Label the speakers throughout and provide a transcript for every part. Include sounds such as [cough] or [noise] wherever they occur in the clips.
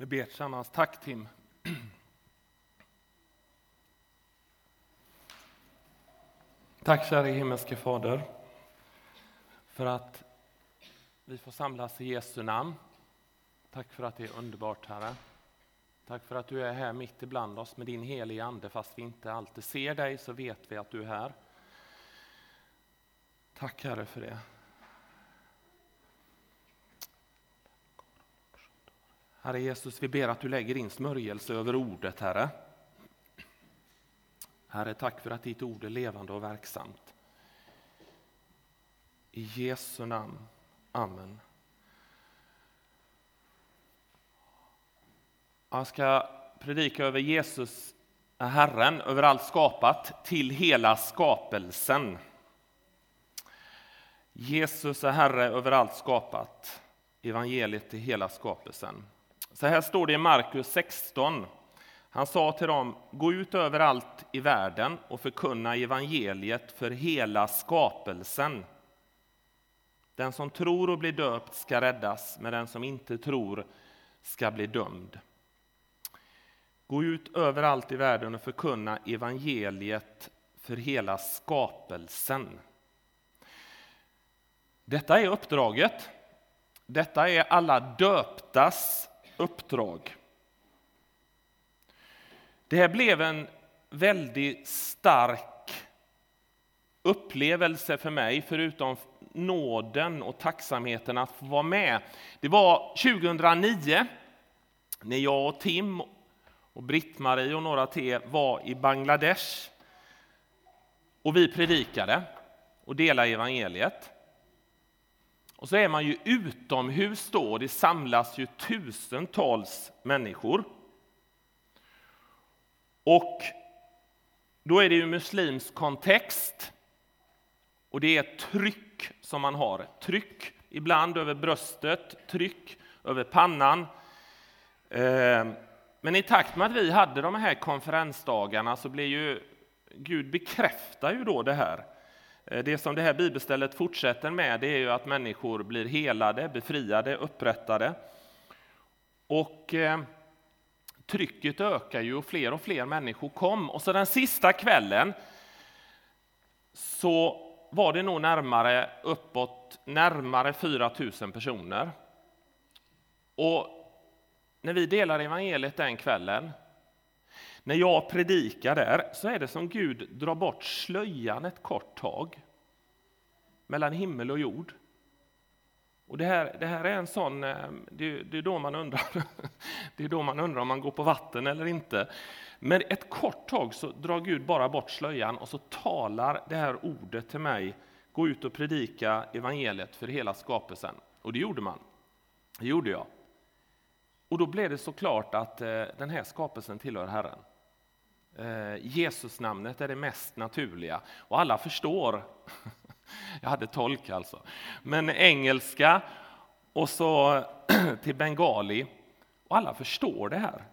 Speaker 1: Vi ber tillsammans. Tack Tim. Tack kära himmelske Fader för att vi får samlas i Jesu namn. Tack för att det är underbart Herre. Tack för att du är här mitt ibland oss med din heliga Ande fast vi inte alltid ser dig så vet vi att du är här. Tack Herre för det. Herre Jesus, vi ber att du lägger din smörjelse över ordet, Herre. Herre, tack för att ditt ord är levande och verksamt. I Jesu namn. Amen. Jag ska predika över Jesus är Herren över allt skapat till hela skapelsen. Jesus är Herre över allt skapat. Evangeliet till hela skapelsen. Så här står det i Markus 16. Han sa till dem, gå ut överallt i världen och förkunna evangeliet för hela skapelsen. Den som tror och blir döpt ska räddas, men den som inte tror ska bli dömd. Gå ut överallt i världen och förkunna evangeliet för hela skapelsen. Detta är uppdraget. Detta är alla döptas uppdrag. Det här blev en väldigt stark upplevelse för mig, förutom nåden och tacksamheten att få vara med. Det var 2009 när jag och Tim och Britt-Marie och några till var i Bangladesh. Och vi predikade och delade evangeliet. Och så är man ju utomhus då, och det samlas ju tusentals människor. Och då är det ju muslimsk kontext. Och det är tryck som man har. Tryck ibland över bröstet, tryck över pannan. Eh, men i takt med att vi hade de här konferensdagarna så blev ju Gud bekräftar ju då det här. Eh, det som det här bibelstället fortsätter med det är ju att människor blir helade, befriade, upprättade. Och eh, trycket ökar ju och fler och fler människor kom. Och så den sista kvällen så var det nog närmare uppåt närmare 4 000 personer. Och när vi delar evangeliet den kvällen, när jag predikar där, så är det som Gud drar bort slöjan ett kort tag mellan himmel och jord. Och det här, det här är en sån, eh, det, det, är då man undrar, [laughs] det är då man undrar om man går på vatten eller inte. Men ett kort tag så drar Gud bara bort slöjan och så talar det här ordet till mig, gå ut och predika evangeliet för hela skapelsen. Och det gjorde man. Det gjorde jag. Och då blev det så klart att eh, den här skapelsen tillhör Herren. Eh, är det mest naturliga och alla förstår. [laughs] Jag hade tolk alltså. Men engelska och så [clears throat] till bengali och alla förstår det här.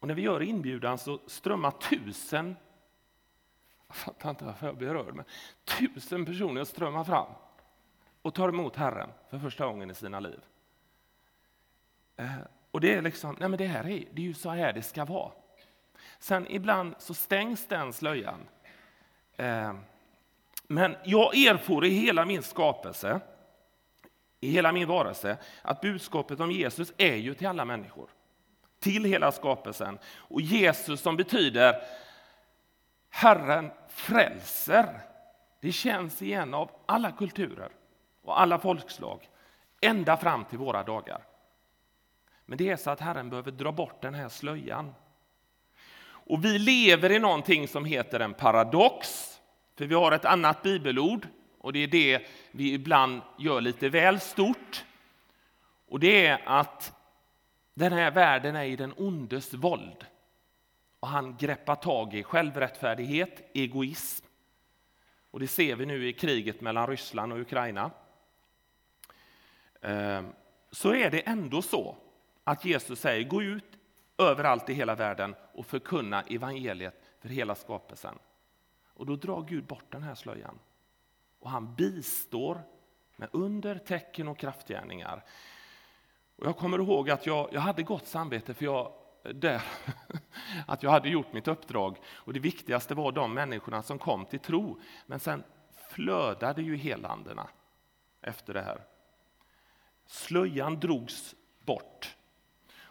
Speaker 1: Och när vi gör inbjudan så strömmar tusen, jag fattar inte varför jag blir rörd, men tusen personer strömmar fram och tar emot Herren för första gången i sina liv. Eh, och det är liksom, nej men det här är, det är ju så här det ska vara. Sen ibland så stängs den slöjan. Eh, men jag erfor i hela min skapelse, i hela min varelse, att budskapet om Jesus är ju till alla människor. Till hela skapelsen. Och Jesus som betyder Herren frälser. Det känns igen av alla kulturer och alla folkslag, ända fram till våra dagar. Men det är så att Herren behöver dra bort den här slöjan. Och vi lever i någonting som heter en paradox. För vi har ett annat bibelord och det är det vi ibland gör lite väl stort. Och det är att den här världen är i den ondes våld. Och han greppar tag i självrättfärdighet, egoism. Och det ser vi nu i kriget mellan Ryssland och Ukraina. Ehm, så är det ändå så att Jesus säger gå ut överallt i hela världen och förkunna evangeliet för hela skapelsen. Och då drar Gud bort den här slöjan. Och han bistår med under, tecken och kraftgärningar. Och jag kommer ihåg att jag, jag hade gott samvete för jag, där, [laughs] att jag hade gjort mitt uppdrag. Och det viktigaste var de människorna som kom till tro. Men sen flödade ju helandena efter det här. Slöjan drogs bort.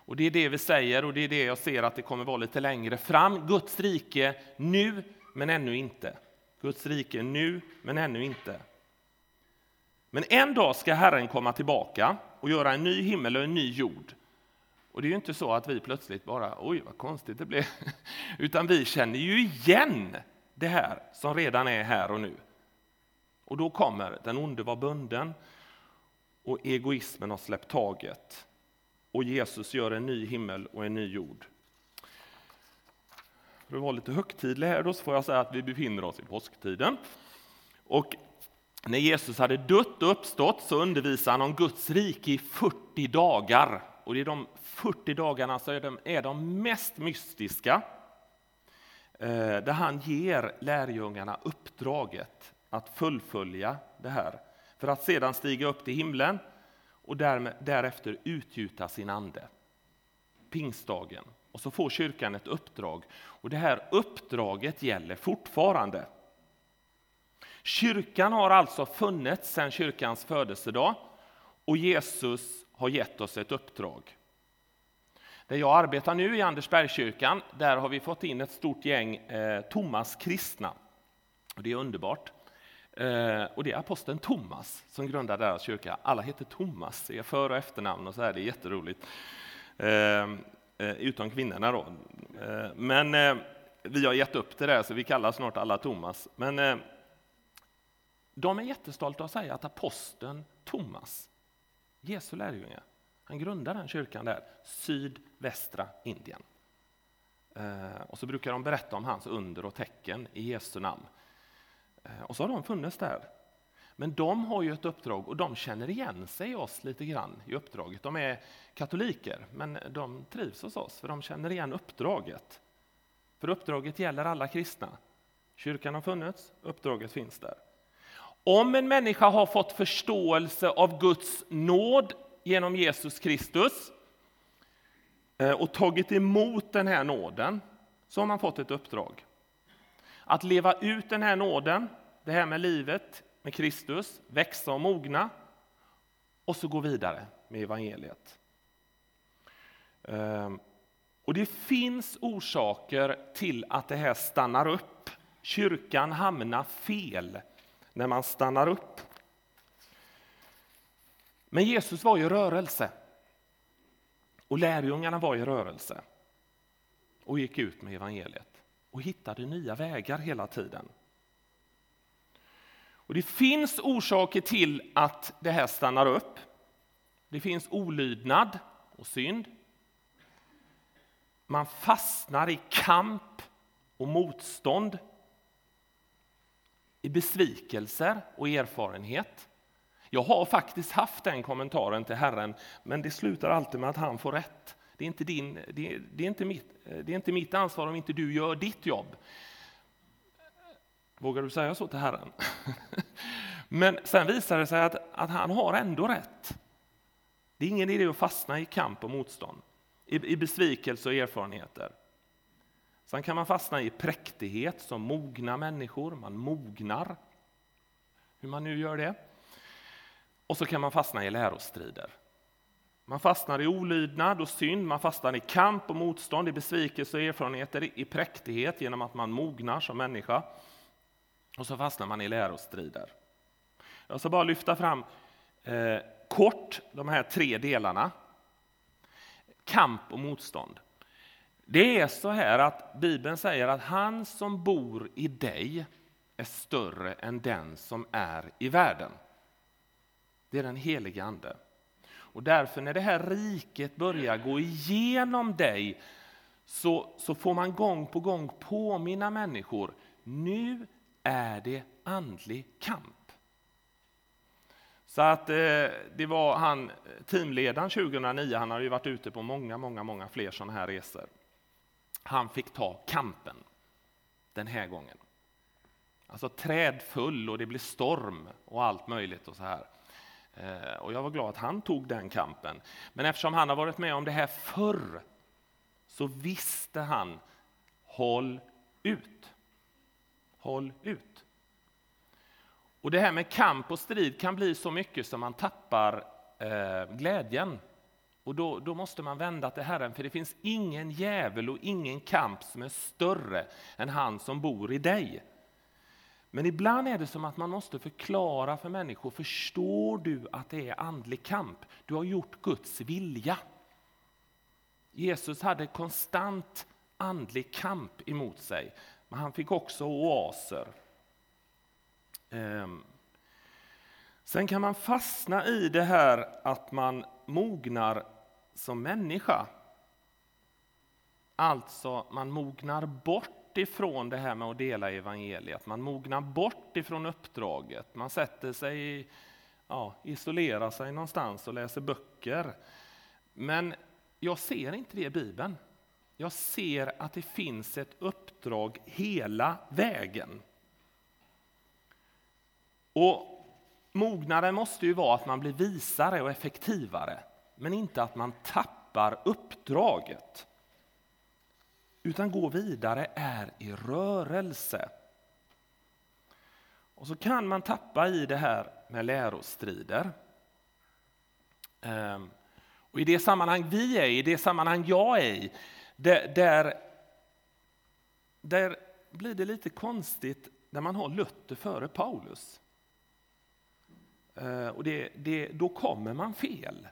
Speaker 1: Och det är det vi säger och det är det jag ser att det kommer vara lite längre fram. Guds rike nu, men ännu inte. Guds rike nu, men ännu inte. Men en dag ska Herren komma tillbaka och göra en ny himmel och en ny jord. Och det är ju inte så att vi plötsligt bara, oj vad konstigt det blev, [laughs] utan vi känner ju igen det här som redan är här och nu. Och då kommer den onde vara bunden och egoismen har släppt taget. Och Jesus gör en ny himmel och en ny jord. För att vara lite högtidlig här då så får jag säga att vi befinner oss i påsktiden. Och när Jesus hade dött och uppstått så undervisade han om Guds rike i 40 dagar. Och det är de 40 dagarna som är de, är de mest mystiska. Eh, där han ger lärjungarna uppdraget att fullfölja det här. För att sedan stiga upp till himlen och därmed, därefter utgjuta sin ande. Pingstdagen. Och så får kyrkan ett uppdrag. Och det här uppdraget gäller fortfarande. Kyrkan har alltså funnits sedan kyrkans födelsedag och Jesus har gett oss ett uppdrag. Där jag arbetar nu i Andersbergskyrkan, där har vi fått in ett stort gäng eh, Thomas kristna. Och det är underbart. Eh, och det är aposteln Thomas som grundar deras kyrka. Alla heter Thomas, är för och efternamn och så här, det är jätteroligt. Eh, eh, utom kvinnorna då. Men vi har gett upp det där, så vi kallar snart alla Thomas. Men de är jättestolta att säga att aposteln Thomas, Jesu lärjunge, han grundar den kyrkan där, sydvästra Indien. Och så brukar de berätta om hans under och tecken i Jesu namn. Eh, och så har de funnits där. Men de har ju ett uppdrag och de känner igen sig i oss lite grann i uppdraget. De är katoliker, men de trivs hos oss för de känner igen uppdraget. För uppdraget gäller alla kristna. Kyrkan har funnits, uppdraget finns där. Om en människa har fått förståelse av Guds nåd genom Jesus Kristus eh, och tagit emot den här nåden, så har man fått ett uppdrag. Att leva ut den här nåden, det här med livet med Kristus, växa och mogna och så gå vidare med evangeliet. Ehm, och det finns orsaker till att det här stannar upp. Kyrkan hamnar fel när man stannar upp. Men Jesus var i rörelse. Och lärjungarna var i rörelse och gick ut med evangeliet och hittade nya vägar hela tiden. Och Det finns orsaker till att det här stannar upp. Det finns olydnad och synd. Man fastnar i kamp och motstånd i besvikelser och erfarenhet. Jag har faktiskt haft den kommentaren till Herren, men det slutar alltid med att han får rätt. Det är inte, din, det är, det är inte, mitt, det är inte mitt ansvar om inte du gör ditt jobb. Vågar du säga så till Herren? [laughs] Men sen visar det sig att, att han har ändå rätt. Det är ingen idé att fastna i kamp och motstånd, i, i besvikelse och erfarenheter. Sen kan man fastna i präktighet som mogna människor, man mognar. Hur man nu gör det. Och så kan man fastna i lärostrider. Man fastnar i olydnad och synd, man fastnar i kamp och motstånd, i besvikelse och erfarenheter, i präktighet genom att man mognar som människa. Och så fastnar man i lärostrider. Jag ska bara lyfta fram eh, kort de här tre delarna. Kamp och motstånd. Det är så här att Bibeln säger att han som bor i dig är större än den som är i världen. Det är den helige Ande. Och därför när det här riket börjar gå igenom dig så, så får man gång på gång påminna människor, nu är det andlig kamp. Så att eh, det var han, teamledaren 2009, han har ju varit ute på många, många, många fler sådana här resor. Han fick ta kampen den här gången. Alltså träd full och det blir storm och allt möjligt och så här. Eh, och jag var glad att han tog den kampen. Men eftersom han har varit med om det här förr så visste han, håll ut. Håll ut. Och det här med kamp och strid kan bli så mycket som man tappar eh, glädjen. Och då, då, måste man vända till Herren, för det finns ingen djävul och ingen kamp som är större än han som bor i dig. Men ibland är det som att man måste förklara för människor, förstår du att det är andlig kamp? Du har gjort Guds vilja. Jesus hade konstant andlig kamp emot sig, men han fick också oaser. Ehm. Sen kan man fastna i det här att man mognar som människa. Alltså, man mognar bort ifrån det här med att dela evangeliet. Man mognar bort ifrån uppdraget. Man sätter sig, ja, isolerar sig någonstans och läser böcker. Men jag ser inte det i Bibeln. Jag ser att det finns ett uppdrag hela vägen. Och Mognaden måste ju vara att man blir visare och effektivare, men inte att man tappar uppdraget. Utan gå vidare är i rörelse. Och så kan man tappa i det här med lärostrider. Ehm, och I det sammanhang vi är i, det sammanhang jag är i, där, där blir det lite konstigt när man har Luther före Paulus. Ehm, och det, det, då kommer man fel.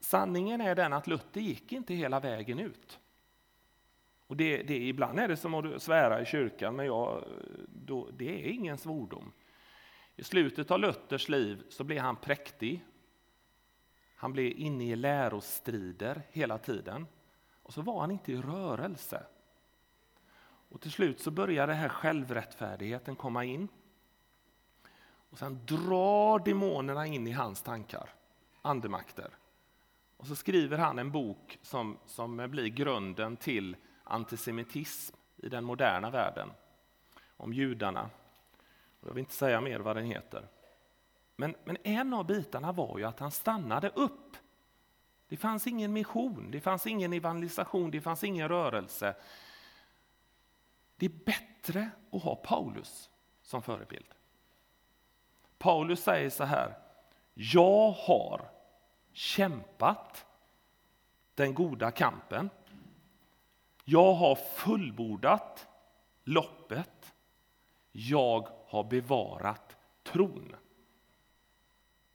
Speaker 1: Sanningen är den att Luther gick inte hela vägen ut. Och det, det, ibland är det som att svära i kyrkan, men jag, då, det är ingen svordom. I slutet av Luthers liv så blev han präktig. Han blev inne i lärostrider hela tiden. Och så var han inte i rörelse. Och till slut så började här självrättfärdigheten komma in. Och sen drar demonerna in i hans tankar, andemakter. Och så skriver han en bok som, som blir grunden till antisemitism i den moderna världen. Om judarna. Jag vill inte säga mer vad den heter. Men, men en av bitarna var ju att han stannade upp. Det fanns ingen mission, det fanns ingen evangelisation, det fanns ingen rörelse. Det är bättre att ha Paulus som förebild. Paulus säger så här, jag har kämpat den goda kampen. Jag har fullbordat loppet. Jag har bevarat tron.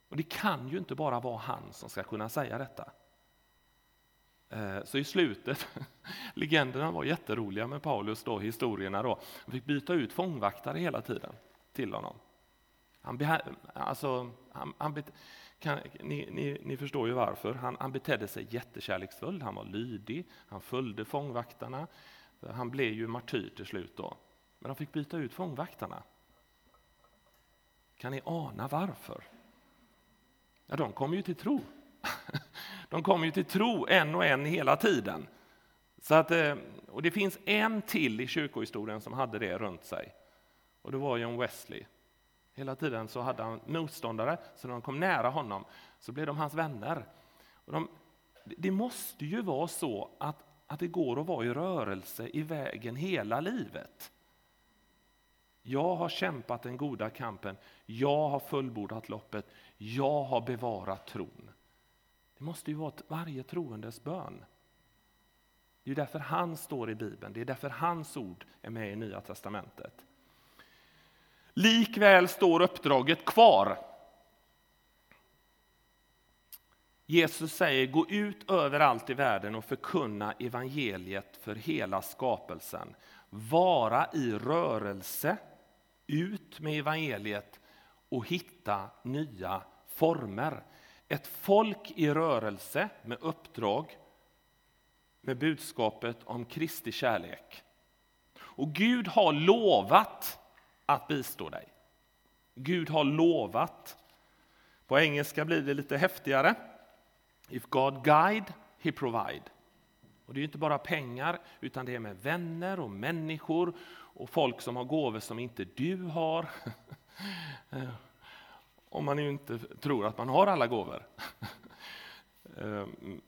Speaker 1: Och Det kan ju inte bara vara han som ska kunna säga detta. Eh, så i slutet, [laughs] legenderna var jätteroliga med Paulus, då, historierna. Då. Han fick byta ut fångvaktare hela tiden till honom. Han, alltså, han, han kan, ni, ni, ni, förstår ju varför. Han, han betedde sig jättekärleksfullt, han var lydig, han följde fångvaktarna. Han blev ju martyr till slut då. Men de fick byta ut fångvaktarna. Kan ni ana varför? Ja, de kom ju till tro. [laughs] De kom ju till tro en och en hela tiden. Så att, eh, och det finns en till i kyrkohistorien som hade det runt sig. Och det var John Wesley. Hela tiden så hade han motståndare, så när de kom nära honom så blev de hans vänner. Och de, det måste ju vara så att, att det går att vara i rörelse i vägen hela livet. Jag har kämpat den goda kampen, jag har fullbordat loppet, jag har bevarat tron. Det måste ju vara varje troendes bön. Det är därför han står i Bibeln, det är därför hans ord är med i Nya Testamentet. Likväl står uppdraget kvar. Jesus säger gå ut överallt i världen och förkunna evangeliet för hela skapelsen. Vara i rörelse, ut med evangeliet och hitta nya former. Ett folk i rörelse med uppdrag, med budskapet om Kristi kärlek. Och Gud har lovat att bistå dig. Gud har lovat. På engelska blir det lite häftigare. If God guide, he provide. Och det är inte bara pengar, utan det är med vänner och människor och folk som har gåvor som inte du har. [laughs] Om man ju inte tror att man har alla gåvor. [laughs] Ehm,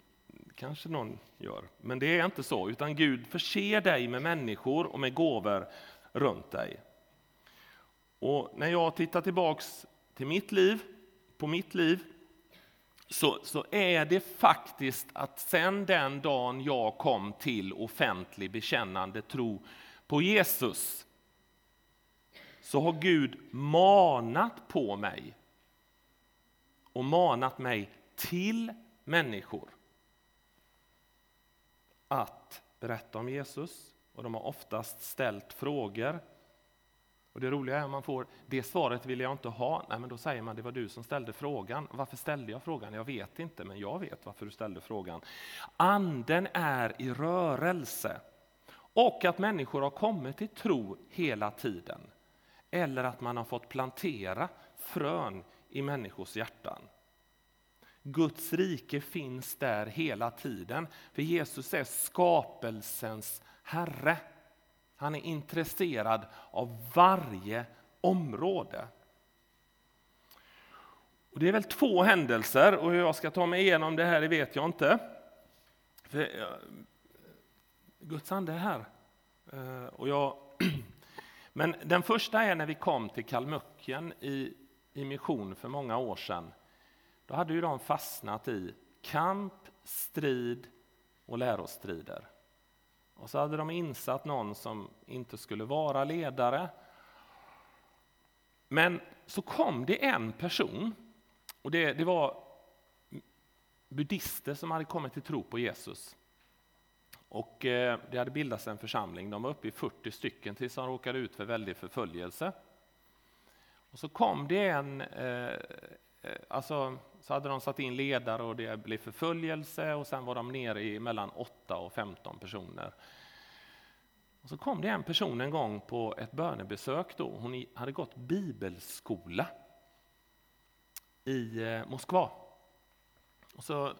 Speaker 1: kanske någon gör, men det är inte så, utan Gud förser dig med människor och med gåvor runt dig. Och när jag tittar tillbaks till mitt liv, på mitt liv, så, så är det faktiskt att sen den dagen jag kom till offentlig bekännande tro på Jesus, så har Gud manat på mig och manat mig till människor att berätta om Jesus. Och de har oftast ställt frågor. Och det roliga är att man får det svaret vill jag inte ha. Nej, men då säger man det var du som ställde frågan. Varför ställde jag frågan? Jag vet inte, men jag vet varför du ställde frågan. Anden är i rörelse. Och att människor har kommit till tro hela tiden. Eller att man har fått plantera frön i människors hjärtan. Guds rike finns där hela tiden, för Jesus är skapelsens Herre. Han är intresserad av varje område. Och det är väl två händelser, och hur jag ska ta mig igenom det här det vet jag inte. För, eh, Guds ande är här. Eh, och jag, [clears throat] men den första är när vi kom till Kalmuckien i, i mission för många år sedan. Då hade ju de fastnat i kamp, strid och lärostrider. Och så hade de insatt någon som inte skulle vara ledare. Men så kom det en person, och det, det var buddister som hade kommit till tro på Jesus. Och eh, det hade bildats en församling, de var uppe i 40 stycken tills de råkade ut för väldig förföljelse. Och så kom det en, eh, Eh, alltså så hade de satt in ledare och det blev förföljelse och sen var de nere i mellan 8 och 15 personer. Och så kom det en person en gång på ett bönebesök då. Hon hade gått bibelskola i eh, Moskva. Och så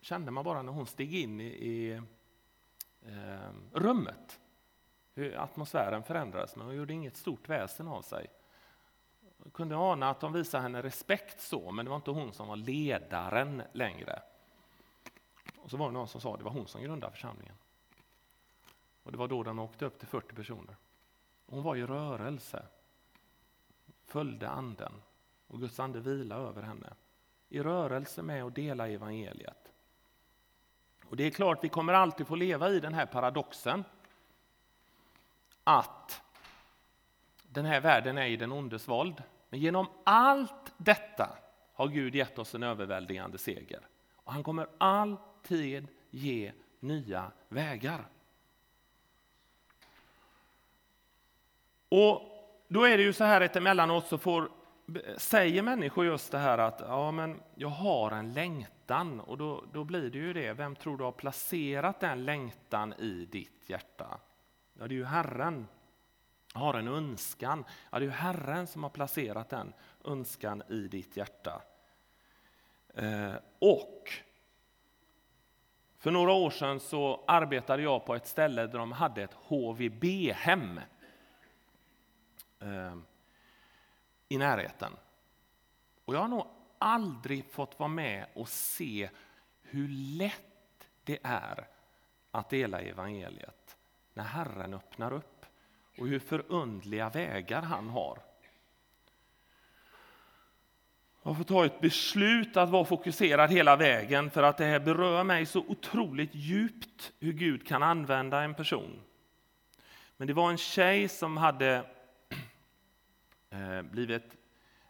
Speaker 1: kände man bara när hon steg in i, i eh, rummet hur atmosfären förändrades, men hon gjorde inget stort väsen av sig. Jag kunde ana att de visade henne respekt så, men det var inte hon som var ledaren längre. Och så var det någon som sa att det var hon som grundade församlingen. Och det var då den åkte upp till 40 personer. Hon var i rörelse, följde anden och Guds ande vilade över henne. I rörelse med att dela evangeliet. Och det är klart, vi kommer alltid få leva i den här paradoxen att den här världen är i den ondes våld. Men genom allt detta har Gud gett oss en överväldigande seger. Och han kommer alltid ge nya vägar. Och då är det ju så här att emellanåt så får, säger människor just det här att ja, men jag har en längtan och då, då blir det ju det. Vem tror du har placerat den längtan i ditt hjärta? Ja, det är ju Herren har en önskan. Ja, det är Herren som har placerat den önskan i ditt hjärta. Eh, och för några år sedan så arbetade jag på ett ställe där de hade ett HVB-hem eh, i närheten. Och jag har nog aldrig fått vara med och se hur lätt det är att dela evangeliet när Herren öppnar upp och hur förundliga vägar han har. Jag får ta ett beslut att vara fokuserad hela vägen för att det här berör mig så otroligt djupt hur Gud kan använda en person. Men det var en tjej som hade [clears throat] eh, blivit,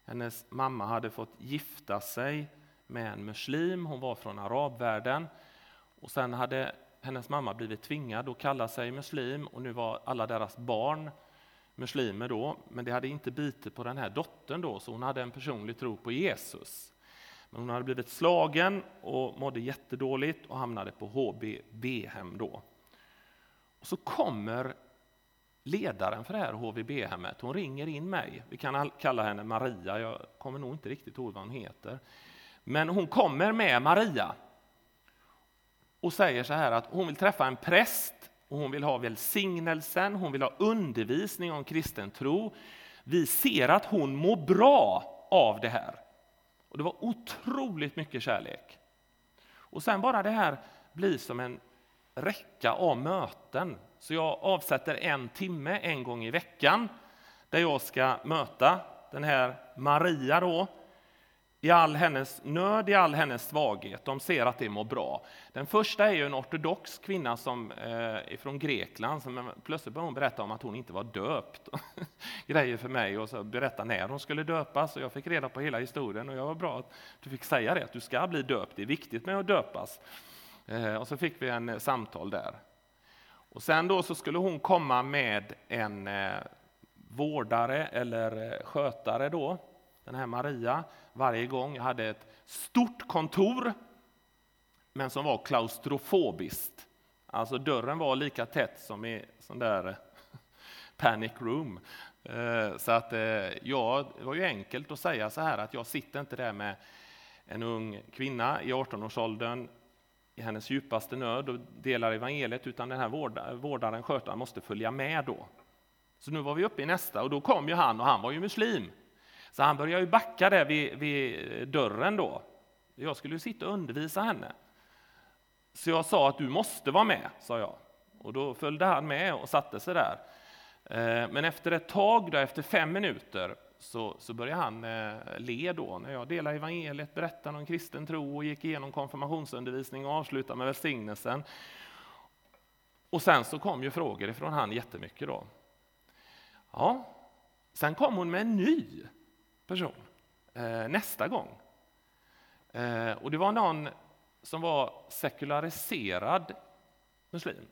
Speaker 1: hennes mamma hade fått gifta sig med en muslim, hon var från arabvärlden. Och sen hade hennes mamma blivit tvingad att kalla sig muslim och nu var alla deras barn muslimer då, men det hade inte bitit på den här dottern då, så hon hade en personlig tro på Jesus. Men hon hade blivit slagen och mådde jättedåligt och hamnade på HVB-hem då. Och så kommer ledaren för det här HVB-hemmet, hon ringer in mig. Vi kan kalla henne Maria, jag kommer nog inte riktigt ihåg vad hon heter. Men hon kommer med Maria och säger så här att hon vill träffa en präst och hon vill ha välsignelsen, hon vill ha undervisning om kristen tro. Vi ser att hon mår bra. av det här. Och det var otroligt mycket kärlek. Och sen bara det här blir som en räcka av möten. Så jag avsätter en timme en gång i veckan där jag ska möta den här Maria då, i all hennes nöd, i all hennes svaghet. De ser att det mår bra. Den första är ju en ortodox kvinna som eh, är från Grekland. Som plötsligt började hon berätta om att hon inte var döpt. [laughs] Grejer för mig och så berätta när hon skulle döpas. Och jag fick reda på hela historien och jag var bra att du fick säga det, att du ska bli döpt. Det är viktigt med att döpas. Eh, och så fick vi en eh, samtal där. Och sen då så skulle hon komma med en eh, vårdare eller eh, skötare då, den här Maria, varje gång. Jag hade ett stort kontor, men som var klaustrofobiskt. Alltså dörren var lika tätt som i sån där eh, panic room. Eh, så att eh, ja, det var ju enkelt att säga så här att jag sitter inte där med en ung kvinna i 18-årsåldern i hennes djupaste nöd och delar evangeliet, utan den här vårdaren, skötaren, måste följa med då. Så nu var vi uppe i nästa och då kom ju han och han var ju muslim. Så han började ju backa där vid, vid dörren då. Jag skulle ju sitta och undervisa henne. Så jag sa att du måste vara med, sa jag. Och då följde han med och satte sig där. Eh, men efter ett tag, då, efter fem minuter, så, så började han eh, le då när jag delade evangeliet, berättade om kristen tro och gick igenom konfirmationsundervisning och avslutade med välsignelsen. Och sen så kom ju frågor ifrån han jättemycket då. Ja, sen kom hon med en ny person eh, nästa gång. Eh, och det var någon som var sekulariserad muslim.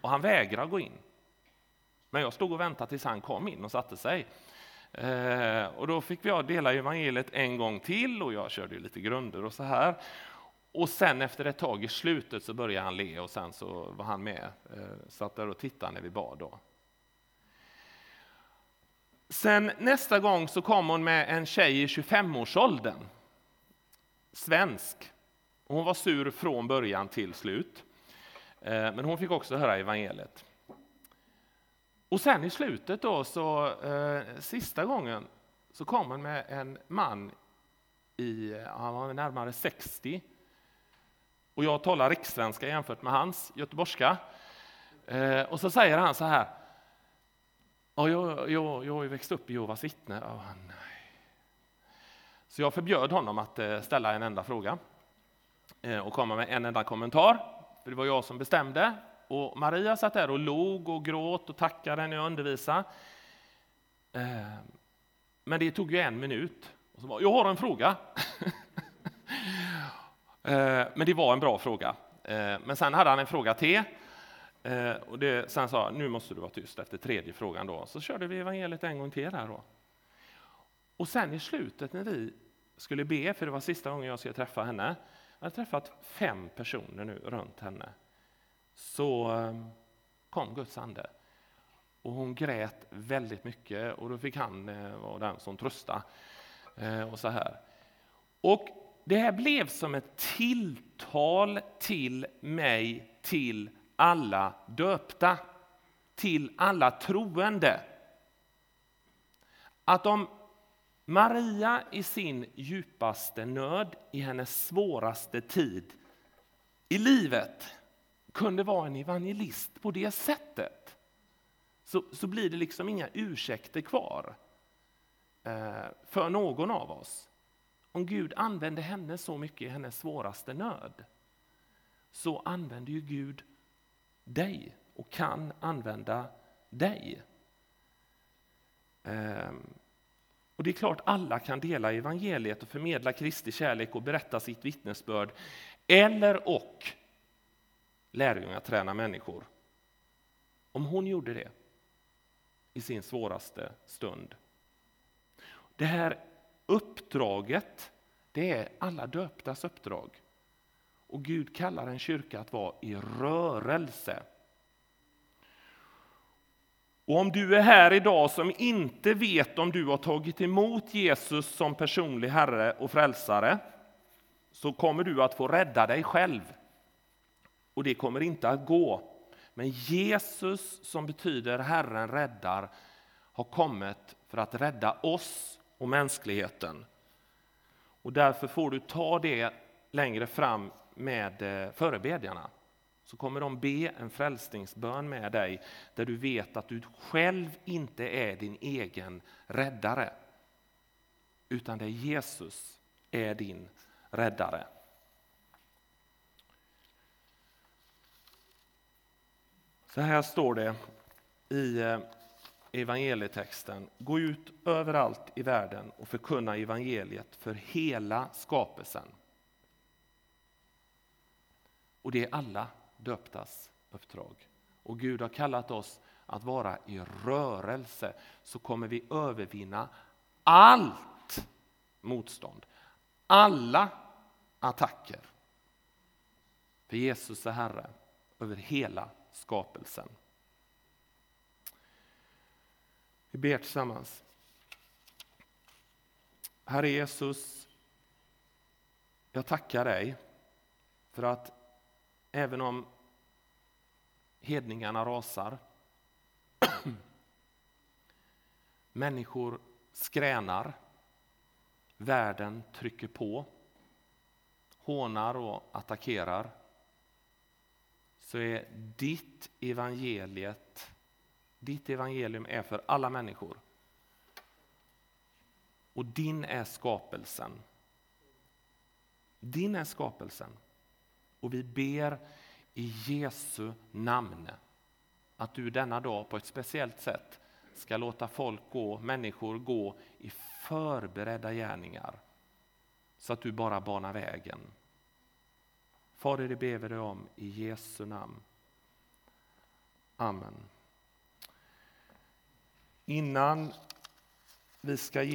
Speaker 1: Och han vägrade gå in. Men jag stod och väntade tills han kom in och satte sig. Eh, och då fick jag dela evangeliet en gång till och jag körde lite grunder och så här. Och sen efter ett tag i slutet så började han le och sen så var han med. Eh, satt där och tittade när vi bad. Då. Sen nästa gång så kom hon med en tjej i 25-årsåldern. Svensk. Hon var sur från början till slut. Eh, men hon fick också höra evangeliet. Och sen i slutet då, så eh, sista gången, så kom hon med en man i, han var närmare 60. Och jag talar rikssvenska jämfört med hans göteborgska. Eh, och så säger han så här, Ja, jag, jag, jag har ju växt upp i Jehovas vittne. Oh, nej. Så jag förbjöd honom att eh, ställa en enda fråga eh, och komma med en enda kommentar. För det var jag som bestämde. Och Maria satt där och log och gråt och tackade när jag undervisade. Eh, men det tog ju en minut. Och så bara, jag har en fråga. [laughs] Men det var en bra fråga. Men sen hade han en fråga till Eh, och det, sen sa nu måste du vara tyst efter tredje frågan. Då. Så körde vi evangeliet en gång till. Här då. Och sen i slutet när vi skulle be, för det var sista gången jag skulle träffa henne, jag hade träffat fem personer nu runt henne, så eh, kom Guds ande. Och hon grät väldigt mycket och då fick han eh, vara den som tröstade. Eh, och så här. Och det här blev som ett tilltal till mig, till alla döpta, till alla troende. Att om Maria i sin djupaste nöd, i hennes svåraste tid i livet kunde vara en evangelist på det sättet så, så blir det liksom inga ursäkter kvar eh, för någon av oss. Om Gud använde henne så mycket i hennes svåraste nöd så använder ju Gud dig och kan använda dig. Ehm, och Det är klart alla kan dela evangeliet och förmedla Kristi kärlek och berätta sitt vittnesbörd. Eller och lärjungar träna människor. Om hon gjorde det i sin svåraste stund. Det här uppdraget, det är alla döptas uppdrag. Och Gud kallar en kyrka att vara i rörelse. Och om du är här idag som inte vet om du har tagit emot Jesus som personlig Herre och Frälsare, så kommer du att få rädda dig själv. Och det kommer inte att gå. Men Jesus, som betyder Herren räddar, har kommit för att rädda oss och mänskligheten. Och därför får du ta det längre fram med eh, förebedjarna. Så kommer de be en frälsningsbön med dig där du vet att du själv inte är din egen räddare. Utan det Jesus är din räddare. Så här står det i eh, evangelietexten. Gå ut överallt i världen och förkunna evangeliet för hela skapelsen. Och det är alla döptas uppdrag. Och Gud har kallat oss att vara i rörelse så kommer vi övervinna allt motstånd, alla attacker. För Jesus är Herre över hela skapelsen. Vi ber tillsammans. Herre Jesus, jag tackar dig för att även om hedningarna rasar, [clears throat] människor skränar, världen trycker på, hånar och attackerar, så är ditt evangeliet, ditt evangelium är för alla människor. Och din är skapelsen. Din är skapelsen. Och vi ber i Jesu namn att du denna dag på ett speciellt sätt ska låta folk gå, människor gå i förberedda gärningar så att du bara banar vägen. Fader, det ber vi dig om i Jesu namn. Amen. Innan vi ska ge